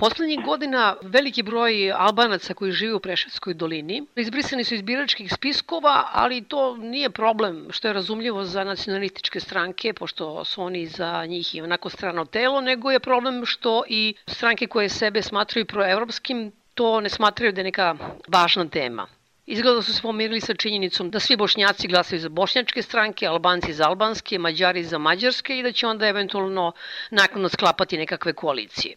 Poslednjih godina veliki broj Albanaca koji žive u Preševskoj dolini izbrisani su iz biračkih spiskova, ali to nije problem, što je razumljivo za nacionalističke stranke, pošto su oni za njih i onako strano telo, nego je problem što i stranke koje sebe smatraju proevropskim to ne smatraju da je neka važna tema. Izgleda da su se pomirili sa činjenicom da svi bošnjaci glasaju za bošnjačke stranke, albanci za albanske, mađari za mađarske i da će onda eventualno nakon sklapati nekakve koalicije.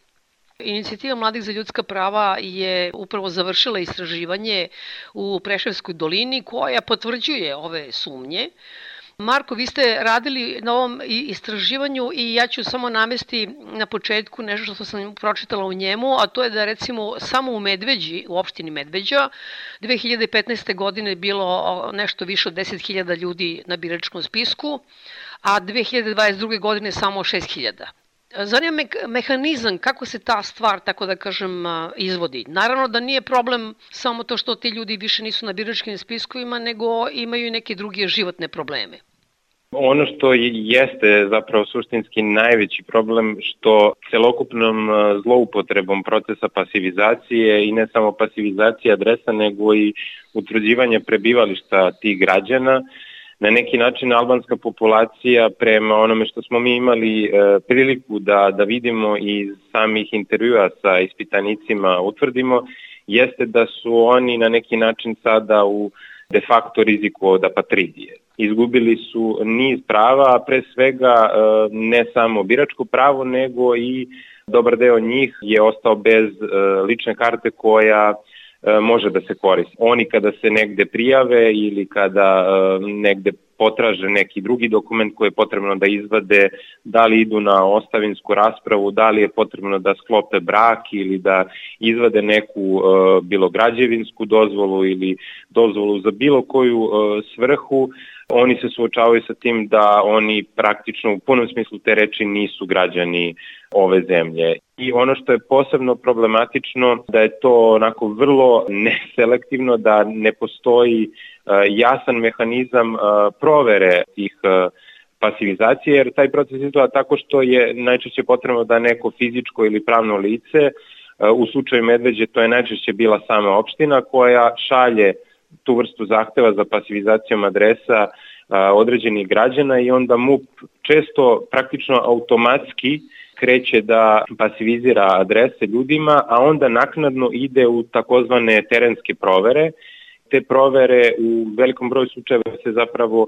Inicijativa Mladih za ljudska prava je upravo završila istraživanje u Preševskoj dolini koja potvrđuje ove sumnje. Marko, vi ste radili na ovom istraživanju i ja ću samo navesti na početku nešto što sam pročitala u njemu, a to je da recimo samo u Medveđi, u opštini Medveđa, 2015. godine bilo nešto više od 10.000 ljudi na biračkom spisku, a 2022. godine samo 6.000. Zanima me mehanizam kako se ta stvar, tako da kažem, izvodi. Naravno da nije problem samo to što ti ljudi više nisu na biračkim spiskovima, nego imaju i neke druge životne probleme. Ono što jeste zapravo suštinski najveći problem što celokupnom zloupotrebom procesa pasivizacije i ne samo pasivizacije adresa nego i utvrđivanje prebivališta tih građana na neki način albanska populacija prema onome što smo mi imali e, priliku da, da vidimo iz samih intervjua sa ispitanicima utvrdimo, jeste da su oni na neki način sada u de facto riziku od apatridije. Izgubili su niz prava, a pre svega e, ne samo biračko pravo, nego i dobar deo njih je ostao bez e, lične karte koja može da se koristi. Oni kada se negde prijave ili kada e, negde potraže neki drugi dokument koji je potrebno da izvade, da li idu na ostavinsku raspravu, da li je potrebno da sklope brak ili da izvade neku e, bilo građevinsku dozvolu ili dozvolu za bilo koju svrhu, oni se suočavaju sa tim da oni praktično u punom smislu te reči nisu građani ove zemlje. I ono što je posebno problematično da je to onako vrlo neselektivno, da ne postoji uh, jasan mehanizam uh, provere tih uh, pasivizacije, jer taj proces izgleda tako što je najčešće potrebno da neko fizičko ili pravno lice, u slučaju Medveđe to je najčešće bila sama opština koja šalje tu vrstu zahteva za pasivizacijom adresa određenih građana i onda MUP često praktično automatski kreće da pasivizira adrese ljudima, a onda naknadno ide u takozvane terenske provere. Te provere u velikom broju slučajeva se zapravo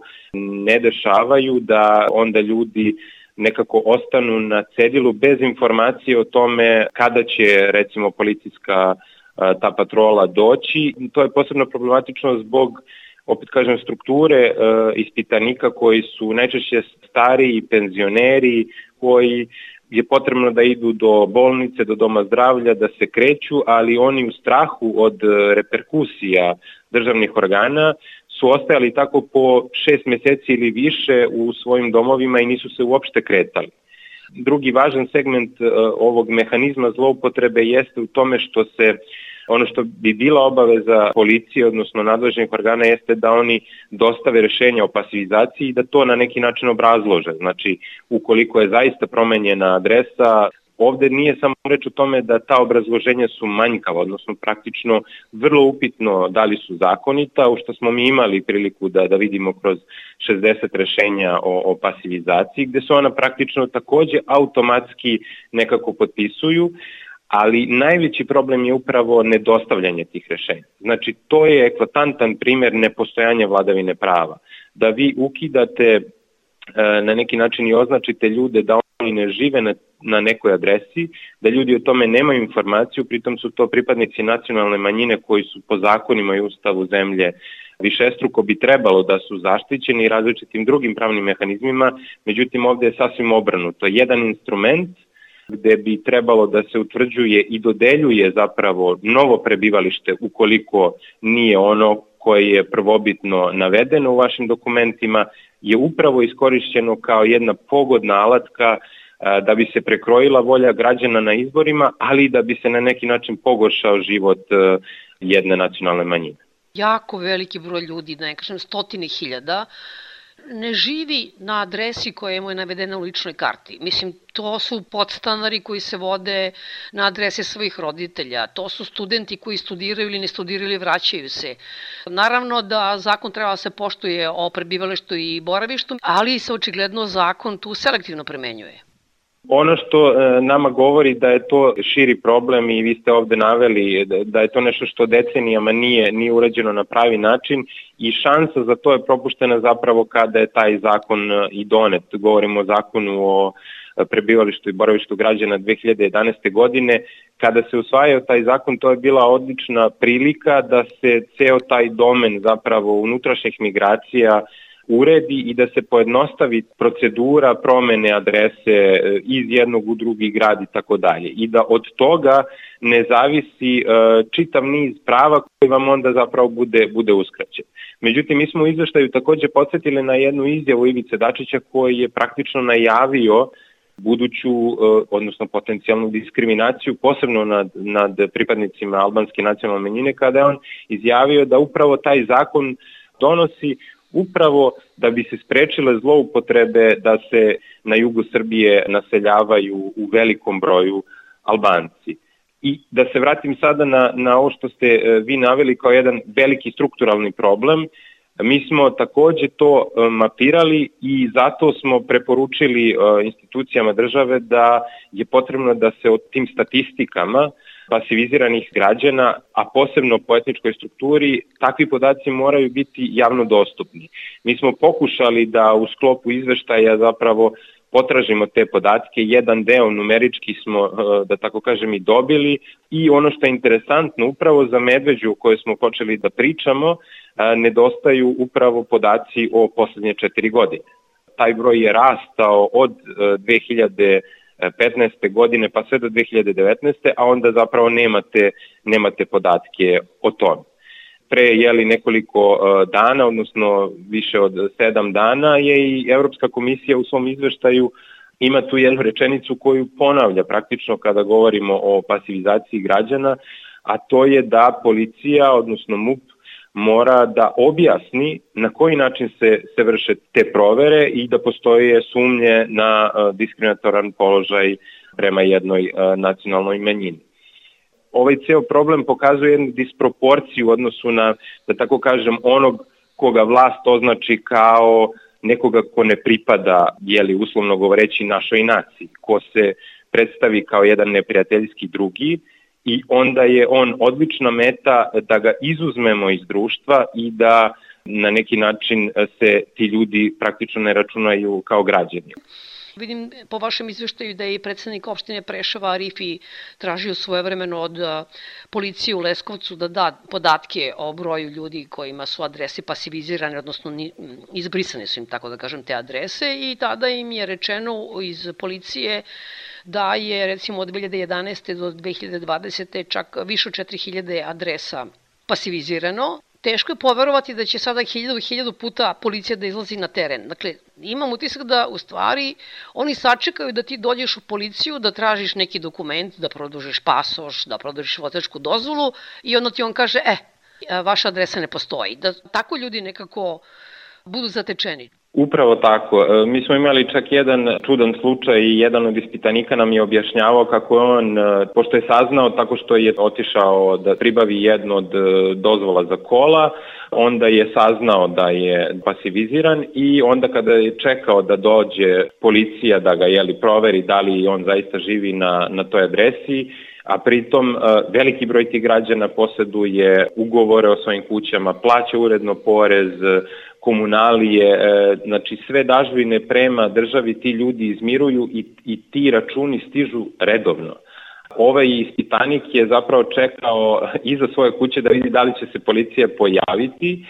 ne dešavaju da onda ljudi nekako ostanu na cedilu bez informacije o tome kada će recimo policijska ta patrola doći. To je posebno problematično zbog opet kažem, strukture e, ispitanika koji su najčešće stari i penzioneri, koji je potrebno da idu do bolnice, do doma zdravlja, da se kreću, ali oni u strahu od e, reperkusija državnih organa su ostajali tako po šest meseci ili više u svojim domovima i nisu se uopšte kretali. Drugi važan segment e, ovog mehanizma zloupotrebe jeste u tome što se Ono što bi bila obaveza policije, odnosno nadležnih organa, jeste da oni dostave rešenja o pasivizaciji i da to na neki način obrazlože. Znači, ukoliko je zaista promenjena adresa, Ovde nije samo reč o tome da ta obrazloženja su manjkava, odnosno praktično vrlo upitno da li su zakonita, u što smo mi imali priliku da, da vidimo kroz 60 rešenja o, o pasivizaciji, gde se ona praktično takođe automatski nekako potpisuju, ali najveći problem je upravo nedostavljanje tih rešenja. Znači, to je eklatantan primer nepostojanja vladavine prava. Da vi ukidate e, na neki način i označite ljude da oni ne žive na, na nekoj adresi, da ljudi o tome nemaju informaciju, pritom su to pripadnici nacionalne manjine koji su po zakonima i ustavu zemlje višestruko bi trebalo da su zaštićeni različitim drugim pravnim mehanizmima, međutim ovde je sasvim obrnuto. Jedan instrument gde bi trebalo da se utvrđuje i dodeljuje zapravo novo prebivalište ukoliko nije ono koje je prvobitno navedeno u vašim dokumentima, je upravo iskorišćeno kao jedna pogodna alatka da bi se prekrojila volja građana na izborima, ali da bi se na neki način pogoršao život jedne nacionalne manjine. Jako veliki broj ljudi, da ne kažem stotine hiljada, ne živi na adresi koja mu je navedena u ličnoj karti. Mislim, to su podstanari koji se vode na adrese svojih roditelja, to su studenti koji studiraju ili ne studiraju ili vraćaju se. Naravno da zakon treba da se poštuje o prebivalištu i boravištu, ali se očigledno zakon tu selektivno premenjuje. Ono što e, nama govori da je to širi problem i vi ste ovde naveli da je to nešto što decenijama nije, nije urađeno na pravi način i šansa za to je propuštena zapravo kada je taj zakon e, i donet. Govorimo o zakonu o e, prebivalištu i boravištu građana 2011. godine. Kada se usvajao taj zakon, to je bila odlična prilika da se ceo taj domen zapravo unutrašnjih migracija uredi i da se pojednostavi procedura promene adrese e, iz jednog u drugi grad i tako dalje. I da od toga ne zavisi e, čitav niz prava koji vam onda zapravo bude, bude uskraćen. Međutim, mi smo u izveštaju takođe podsjetili na jednu izjavu Ivice Dačića koji je praktično najavio buduću, e, odnosno potencijalnu diskriminaciju, posebno nad, nad pripadnicima albanske nacionalne menjine, kada je on izjavio da upravo taj zakon donosi upravo da bi se sprečile zloupotrebe da se na jugu Srbije naseljavaju u velikom broju Albanci. I da se vratim sada na, na ovo što ste e, vi naveli kao jedan veliki strukturalni problem, Mi smo takođe to e, mapirali i zato smo preporučili e, institucijama države da je potrebno da se o tim statistikama pasiviziranih građana, a posebno po etničkoj strukturi, takvi podaci moraju biti javno dostupni. Mi smo pokušali da u sklopu izveštaja zapravo potražimo te podatke, jedan deo numerički smo, eh, da tako kažem, i dobili i ono što je interesantno, upravo za medveđu o kojoj smo počeli da pričamo, eh, nedostaju upravo podaci o poslednje četiri godine. Taj broj je rastao od 2000 eh, 15. godine pa sve do 2019. a onda zapravo nemate, nemate podatke o tome. Pre jeli nekoliko e, dana, odnosno više od sedam dana, je i Evropska komisija u svom izveštaju ima tu jednu rečenicu koju ponavlja praktično kada govorimo o pasivizaciji građana, a to je da policija, odnosno MUP, mora da objasni na koji način se, se vrše te provere i da postoje sumnje na uh, diskriminatoran položaj prema jednoj uh, nacionalnoj manjini. Ovaj ceo problem pokazuje jednu disproporciju u odnosu na, da tako kažem, onog koga vlast označi kao nekoga ko ne pripada, jeli uslovno govoreći, našoj naciji, ko se predstavi kao jedan neprijateljski drugi, i onda je on odlična meta da ga izuzmemo iz društva i da na neki način se ti ljudi praktično ne računaju kao građani. Vidim po vašem izveštaju da je i predsednik opštine Prešava Arifi tražio svojevremeno od policije u Leskovcu da da podatke o broju ljudi kojima su adrese pasivizirane, odnosno izbrisane su im, tako da kažem, te adrese i tada im je rečeno iz policije da je recimo od 2011. do 2020. čak više od 4000 adresa pasivizirano. Teško je poverovati da će sada hiljadu, hiljadu puta policija da izlazi na teren. Dakle, imam utisak da u stvari oni sačekaju da ti dođeš u policiju, da tražiš neki dokument, da produžiš pasoš, da produžiš vozačku dozvolu i onda ti on kaže, e, vaša adresa ne postoji. Da tako ljudi nekako budu zatečeni. Upravo tako. E, mi smo imali čak jedan čudan slučaj i jedan od ispitanika nam je objašnjavao kako on, e, pošto je saznao tako što je otišao da pribavi jednu od e, dozvola za kola, onda je saznao da je pasiviziran i onda kada je čekao da dođe policija da ga jeli proveri da li on zaista živi na, na toj adresi, a pritom veliki broj tih građana poseduje ugovore o svojim kućama, plaća uredno porez, komunalije, e, znači sve dažbine prema državi ti ljudi izmiruju i, i ti računi stižu redovno. Ovaj ispitanik je zapravo čekao iza svoje kuće da vidi da li će se policija pojaviti.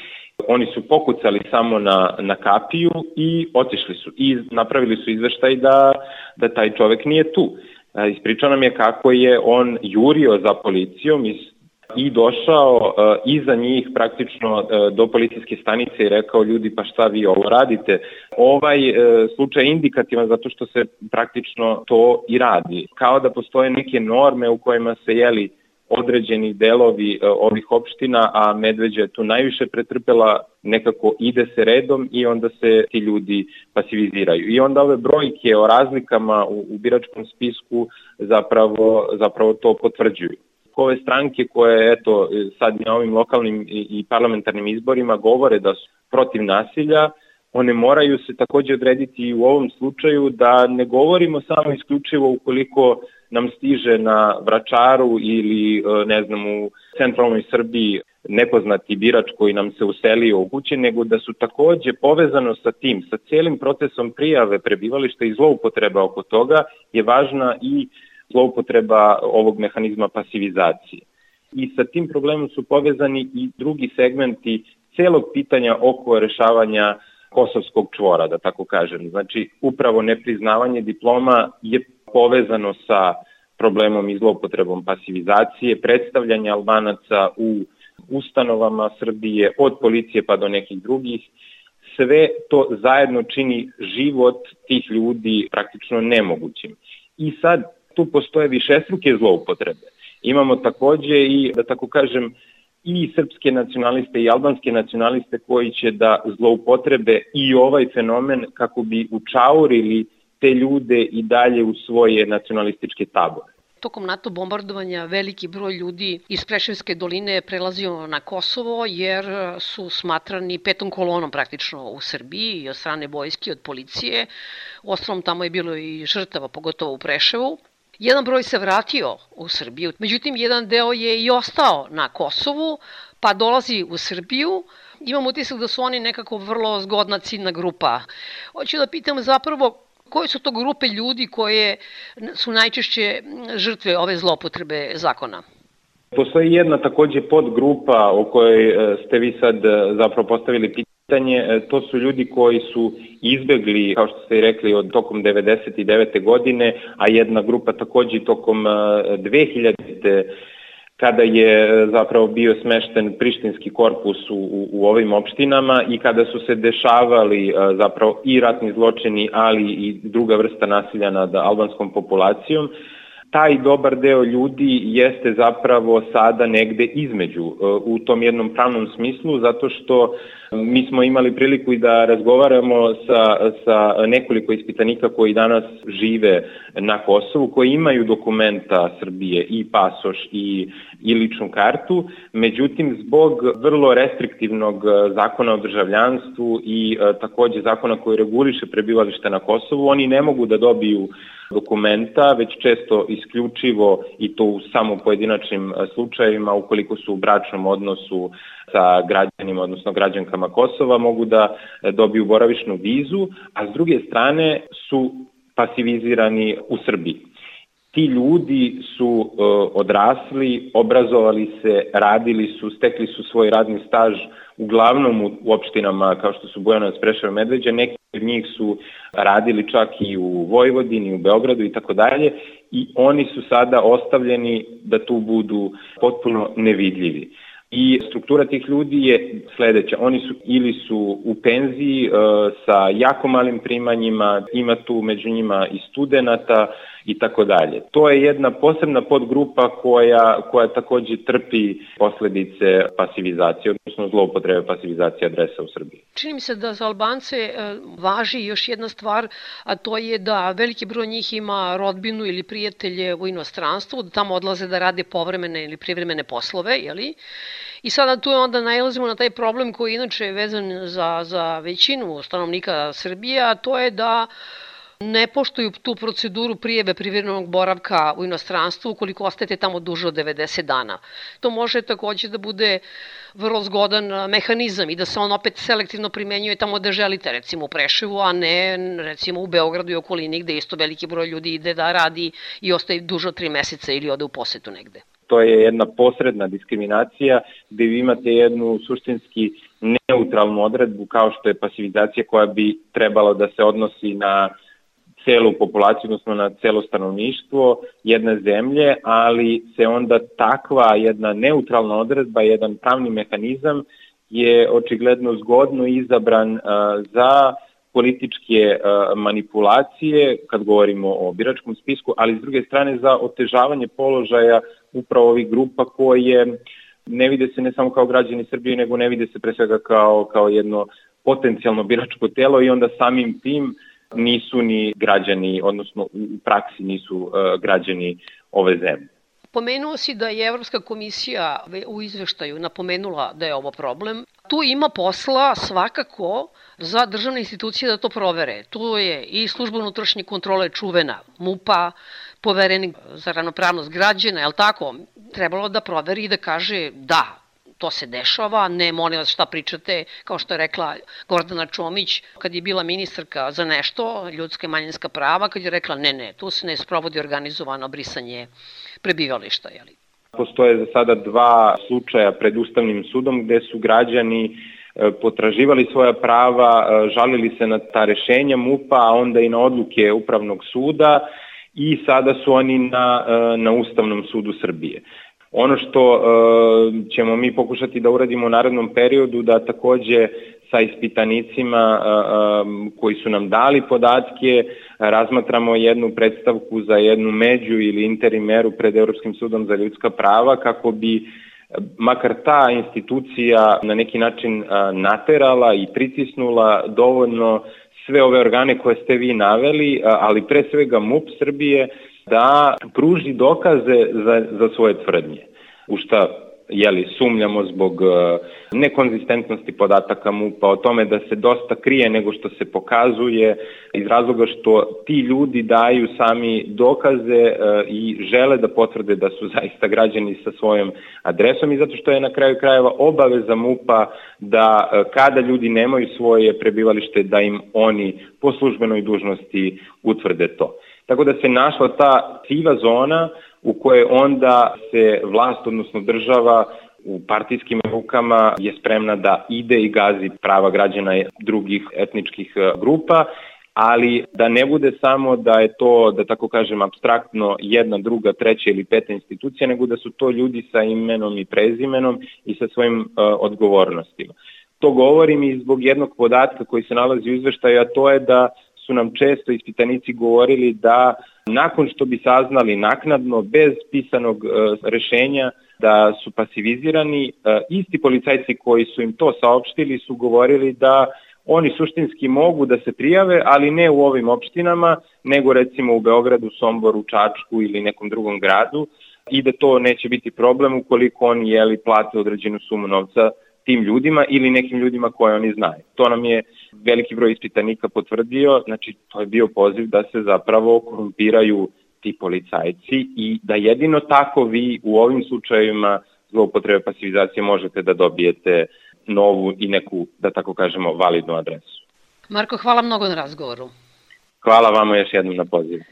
Oni su pokucali samo na, na kapiju i otišli su i napravili su izveštaj da, da taj čovek nije tu. E, ispričao nam je kako je on jurio za policijom iz i došao uh, iza njih praktično uh, do policijske stanice i rekao ljudi pa šta vi ovo radite. Ovaj uh, slučaj je indikativan zato što se praktično to i radi. Kao da postoje neke norme u kojima se jeli određeni delovi e, ovih opština, a Medveđa je tu najviše pretrpela, nekako ide se redom i onda se ti ljudi pasiviziraju. I onda ove brojke o razlikama u, u biračkom spisku zapravo, zapravo to potvrđuju ove stranke koje eto sad na ovim lokalnim i parlamentarnim izborima govore da su protiv nasilja, one moraju se takođe odrediti i u ovom slučaju da ne govorimo samo isključivo ukoliko nam stiže na Vračaru ili e, ne znam u centralnoj Srbiji nepoznati birač koji nam se uselio u kući, nego da su takođe povezano sa tim, sa celim procesom prijave prebivališta i zloupotreba oko toga je važna i zloupotreba ovog mehanizma pasivizacije. I sa tim problemom su povezani i drugi segmenti celog pitanja oko rešavanja kosovskog čvora, da tako kažem. Znači, upravo nepriznavanje diploma je povezano sa problemom i zloupotrebom pasivizacije, predstavljanja Albanaca u ustanovama Srbije, od policije pa do nekih drugih, sve to zajedno čini život tih ljudi praktično nemogućim. I sad tu postoje višestruke zloupotrebe. Imamo takođe i, da tako kažem, i srpske nacionaliste i albanske nacionaliste koji će da zloupotrebe i ovaj fenomen kako bi učaurili te ljude i dalje u svoje nacionalističke tabore. Tokom NATO bombardovanja veliki broj ljudi iz Preševske doline prelazio na Kosovo jer su smatrani petom kolonom praktično u Srbiji i od strane vojske, od policije. Ostalom tamo je bilo i žrtava, pogotovo u Preševu. Jedan broj se vratio u Srbiju, međutim jedan deo je i ostao na Kosovu, pa dolazi u Srbiju. Imam utisak da su oni nekako vrlo zgodna ciljna grupa. Hoću da pitam zapravo koje su to grupe ljudi koje su najčešće žrtve ove zlopotrebe zakona? Postoji jedna takođe podgrupa o kojoj e, ste vi sad e, zapravo postavili pitanje pitanje, e, to su ljudi koji su izbegli, kao što ste i rekli, od tokom 99. godine, a jedna grupa takođe tokom 2000. E, kada je e, zapravo bio smešten prištinski korpus u, u, u ovim opštinama i kada su se dešavali zapravo i ratni zločini, ali i druga vrsta nasilja nad albanskom populacijom, taj dobar deo ljudi jeste zapravo sada negde između u tom jednom pravnom smislu, zato što Mi smo imali priliku i da razgovaramo sa, sa nekoliko ispitanika koji danas žive na Kosovu, koji imaju dokumenta Srbije i pasoš i, i ličnu kartu, međutim zbog vrlo restriktivnog zakona o državljanstvu i a, takođe zakona koji reguliše prebivalište na Kosovu, oni ne mogu da dobiju dokumenta, već često isključivo i to u samo pojedinačnim slučajevima ukoliko su u bračnom odnosu sa građanima, odnosno građankama Kosova, mogu da e, dobiju boravišnu vizu, a s druge strane su pasivizirani u Srbiji. Ti ljudi su e, odrasli, obrazovali se, radili su, stekli su svoj radni staž uglavnom u, u opštinama kao što su Bojanovac, Prešava, Medveđa, neki od njih su radili čak i u Vojvodini, u Beogradu i tako dalje i oni su sada ostavljeni da tu budu potpuno nevidljivi. I struktura tih ljudi je sledeća. Oni su ili su u penziji e, sa jako malim primanjima, ima tu među njima i studenta i tako dalje. To je jedna posebna podgrupa koja, koja takođe trpi posledice pasivizacije, odnosno zloupotrebe pasivizacije adresa u Srbiji. Čini mi se da za Albance e, važi još jedna stvar, a to je da veliki broj njih ima rodbinu ili prijatelje u inostranstvu, da tamo odlaze da rade povremene ili privremene poslove, jeli? I sada tu onda najlazimo na taj problem koji je inače vezan za, za većinu stanovnika Srbije, a to je da ne poštuju tu proceduru prijeve privrednog boravka u inostranstvu ukoliko ostajete tamo duže od 90 dana. To može takođe da bude vrlo zgodan mehanizam i da se on opet selektivno primenjuje tamo gde želite, recimo u Preševu, a ne recimo u Beogradu i okolini gde isto veliki broj ljudi ide da radi i ostaje duže od tri meseca ili ode u posetu negde to je jedna posredna diskriminacija gde vi imate jednu suštinski neutralnu odredbu kao što je pasivizacija koja bi trebala da se odnosi na celu populaciju, odnosno na celo stanovništvo jedne zemlje, ali se onda takva jedna neutralna odredba, jedan pravni mehanizam je očigledno zgodno izabran uh, za političke manipulacije kad govorimo o biračkom spisku, ali s druge strane za otežavanje položaja upravo ovih grupa koje ne vide se ne samo kao građani Srbije, nego ne vide se pre svega kao, kao jedno potencijalno biračko telo i onda samim tim nisu ni građani, odnosno u praksi nisu uh, građani ove zemlje. Pomenuo si da je Evropska komisija u izveštaju napomenula da je ovo problem. Tu ima posla svakako za državne institucije da to provere. Tu je i služba unutrašnje kontrole čuvena MUPA, poverenik za ravnopravnost građana, je li tako? Trebalo da proveri i da kaže da, to se dešava, ne molim vas šta pričate, kao što je rekla Gordana Čomić, kad je bila ministarka za nešto, ljudska i manjinska prava, kad je rekla ne, ne, tu se ne sprovodi organizovano brisanje prebivališta. Jeli. Postoje za sada dva slučaja pred Ustavnim sudom gde su građani e, potraživali svoja prava, e, žalili se na ta rešenja MUPA, a onda i na odluke Upravnog suda i sada su oni na, e, na Ustavnom sudu Srbije. Ono što e, ćemo mi pokušati da uradimo u narednom periodu, da takođe sa ispitanicima e, e, koji su nam dali podatke, razmatramo jednu predstavku za jednu među ili interimeru pred Europskim sudom za ljudska prava kako bi makar ta institucija na neki način naterala i pritisnula dovoljno sve ove organe koje ste vi naveli, ali pre svega MUP Srbije, da pruži dokaze za, za svoje tvrdnje. U šta jeli, sumljamo zbog uh, nekonzistentnosti podataka MUPA, o tome da se dosta krije nego što se pokazuje, iz razloga što ti ljudi daju sami dokaze uh, i žele da potvrde da su zaista građani sa svojom adresom i zato što je na kraju krajeva obaveza MUPA da uh, kada ljudi nemaju svoje prebivalište da im oni po službenoj dužnosti utvrde to. Tako da se našla ta siva zona u kojoj onda se vlast, odnosno država, u partijskim rukama je spremna da ide i gazi prava građana drugih etničkih e, grupa, ali da ne bude samo da je to, da tako kažem, abstraktno jedna, druga, treća ili peta institucija, nego da su to ljudi sa imenom i prezimenom i sa svojim uh, odgovornostima. To govorim i zbog jednog podatka koji se nalazi u izveštaju, a to je da su nam često ispitanici govorili da nakon što bi saznali naknadno bez pisanog e, rešenja da su pasivizirani, e, isti policajci koji su im to saopštili su govorili da oni suštinski mogu da se prijave, ali ne u ovim opštinama, nego recimo u Beogradu, Somboru, Čačku ili nekom drugom gradu i da to neće biti problem ukoliko oni jeli plate određenu sumu novca tim ljudima ili nekim ljudima koje oni znaju. To nam je veliki broj ispitanika potvrdio, znači to je bio poziv da se zapravo korumpiraju ti policajci i da jedino tako vi u ovim slučajevima zloupotrebe pasivizacije možete da dobijete novu i neku, da tako kažemo, validnu adresu. Marko, hvala mnogo na razgovoru. Hvala vama još jednom na pozivu.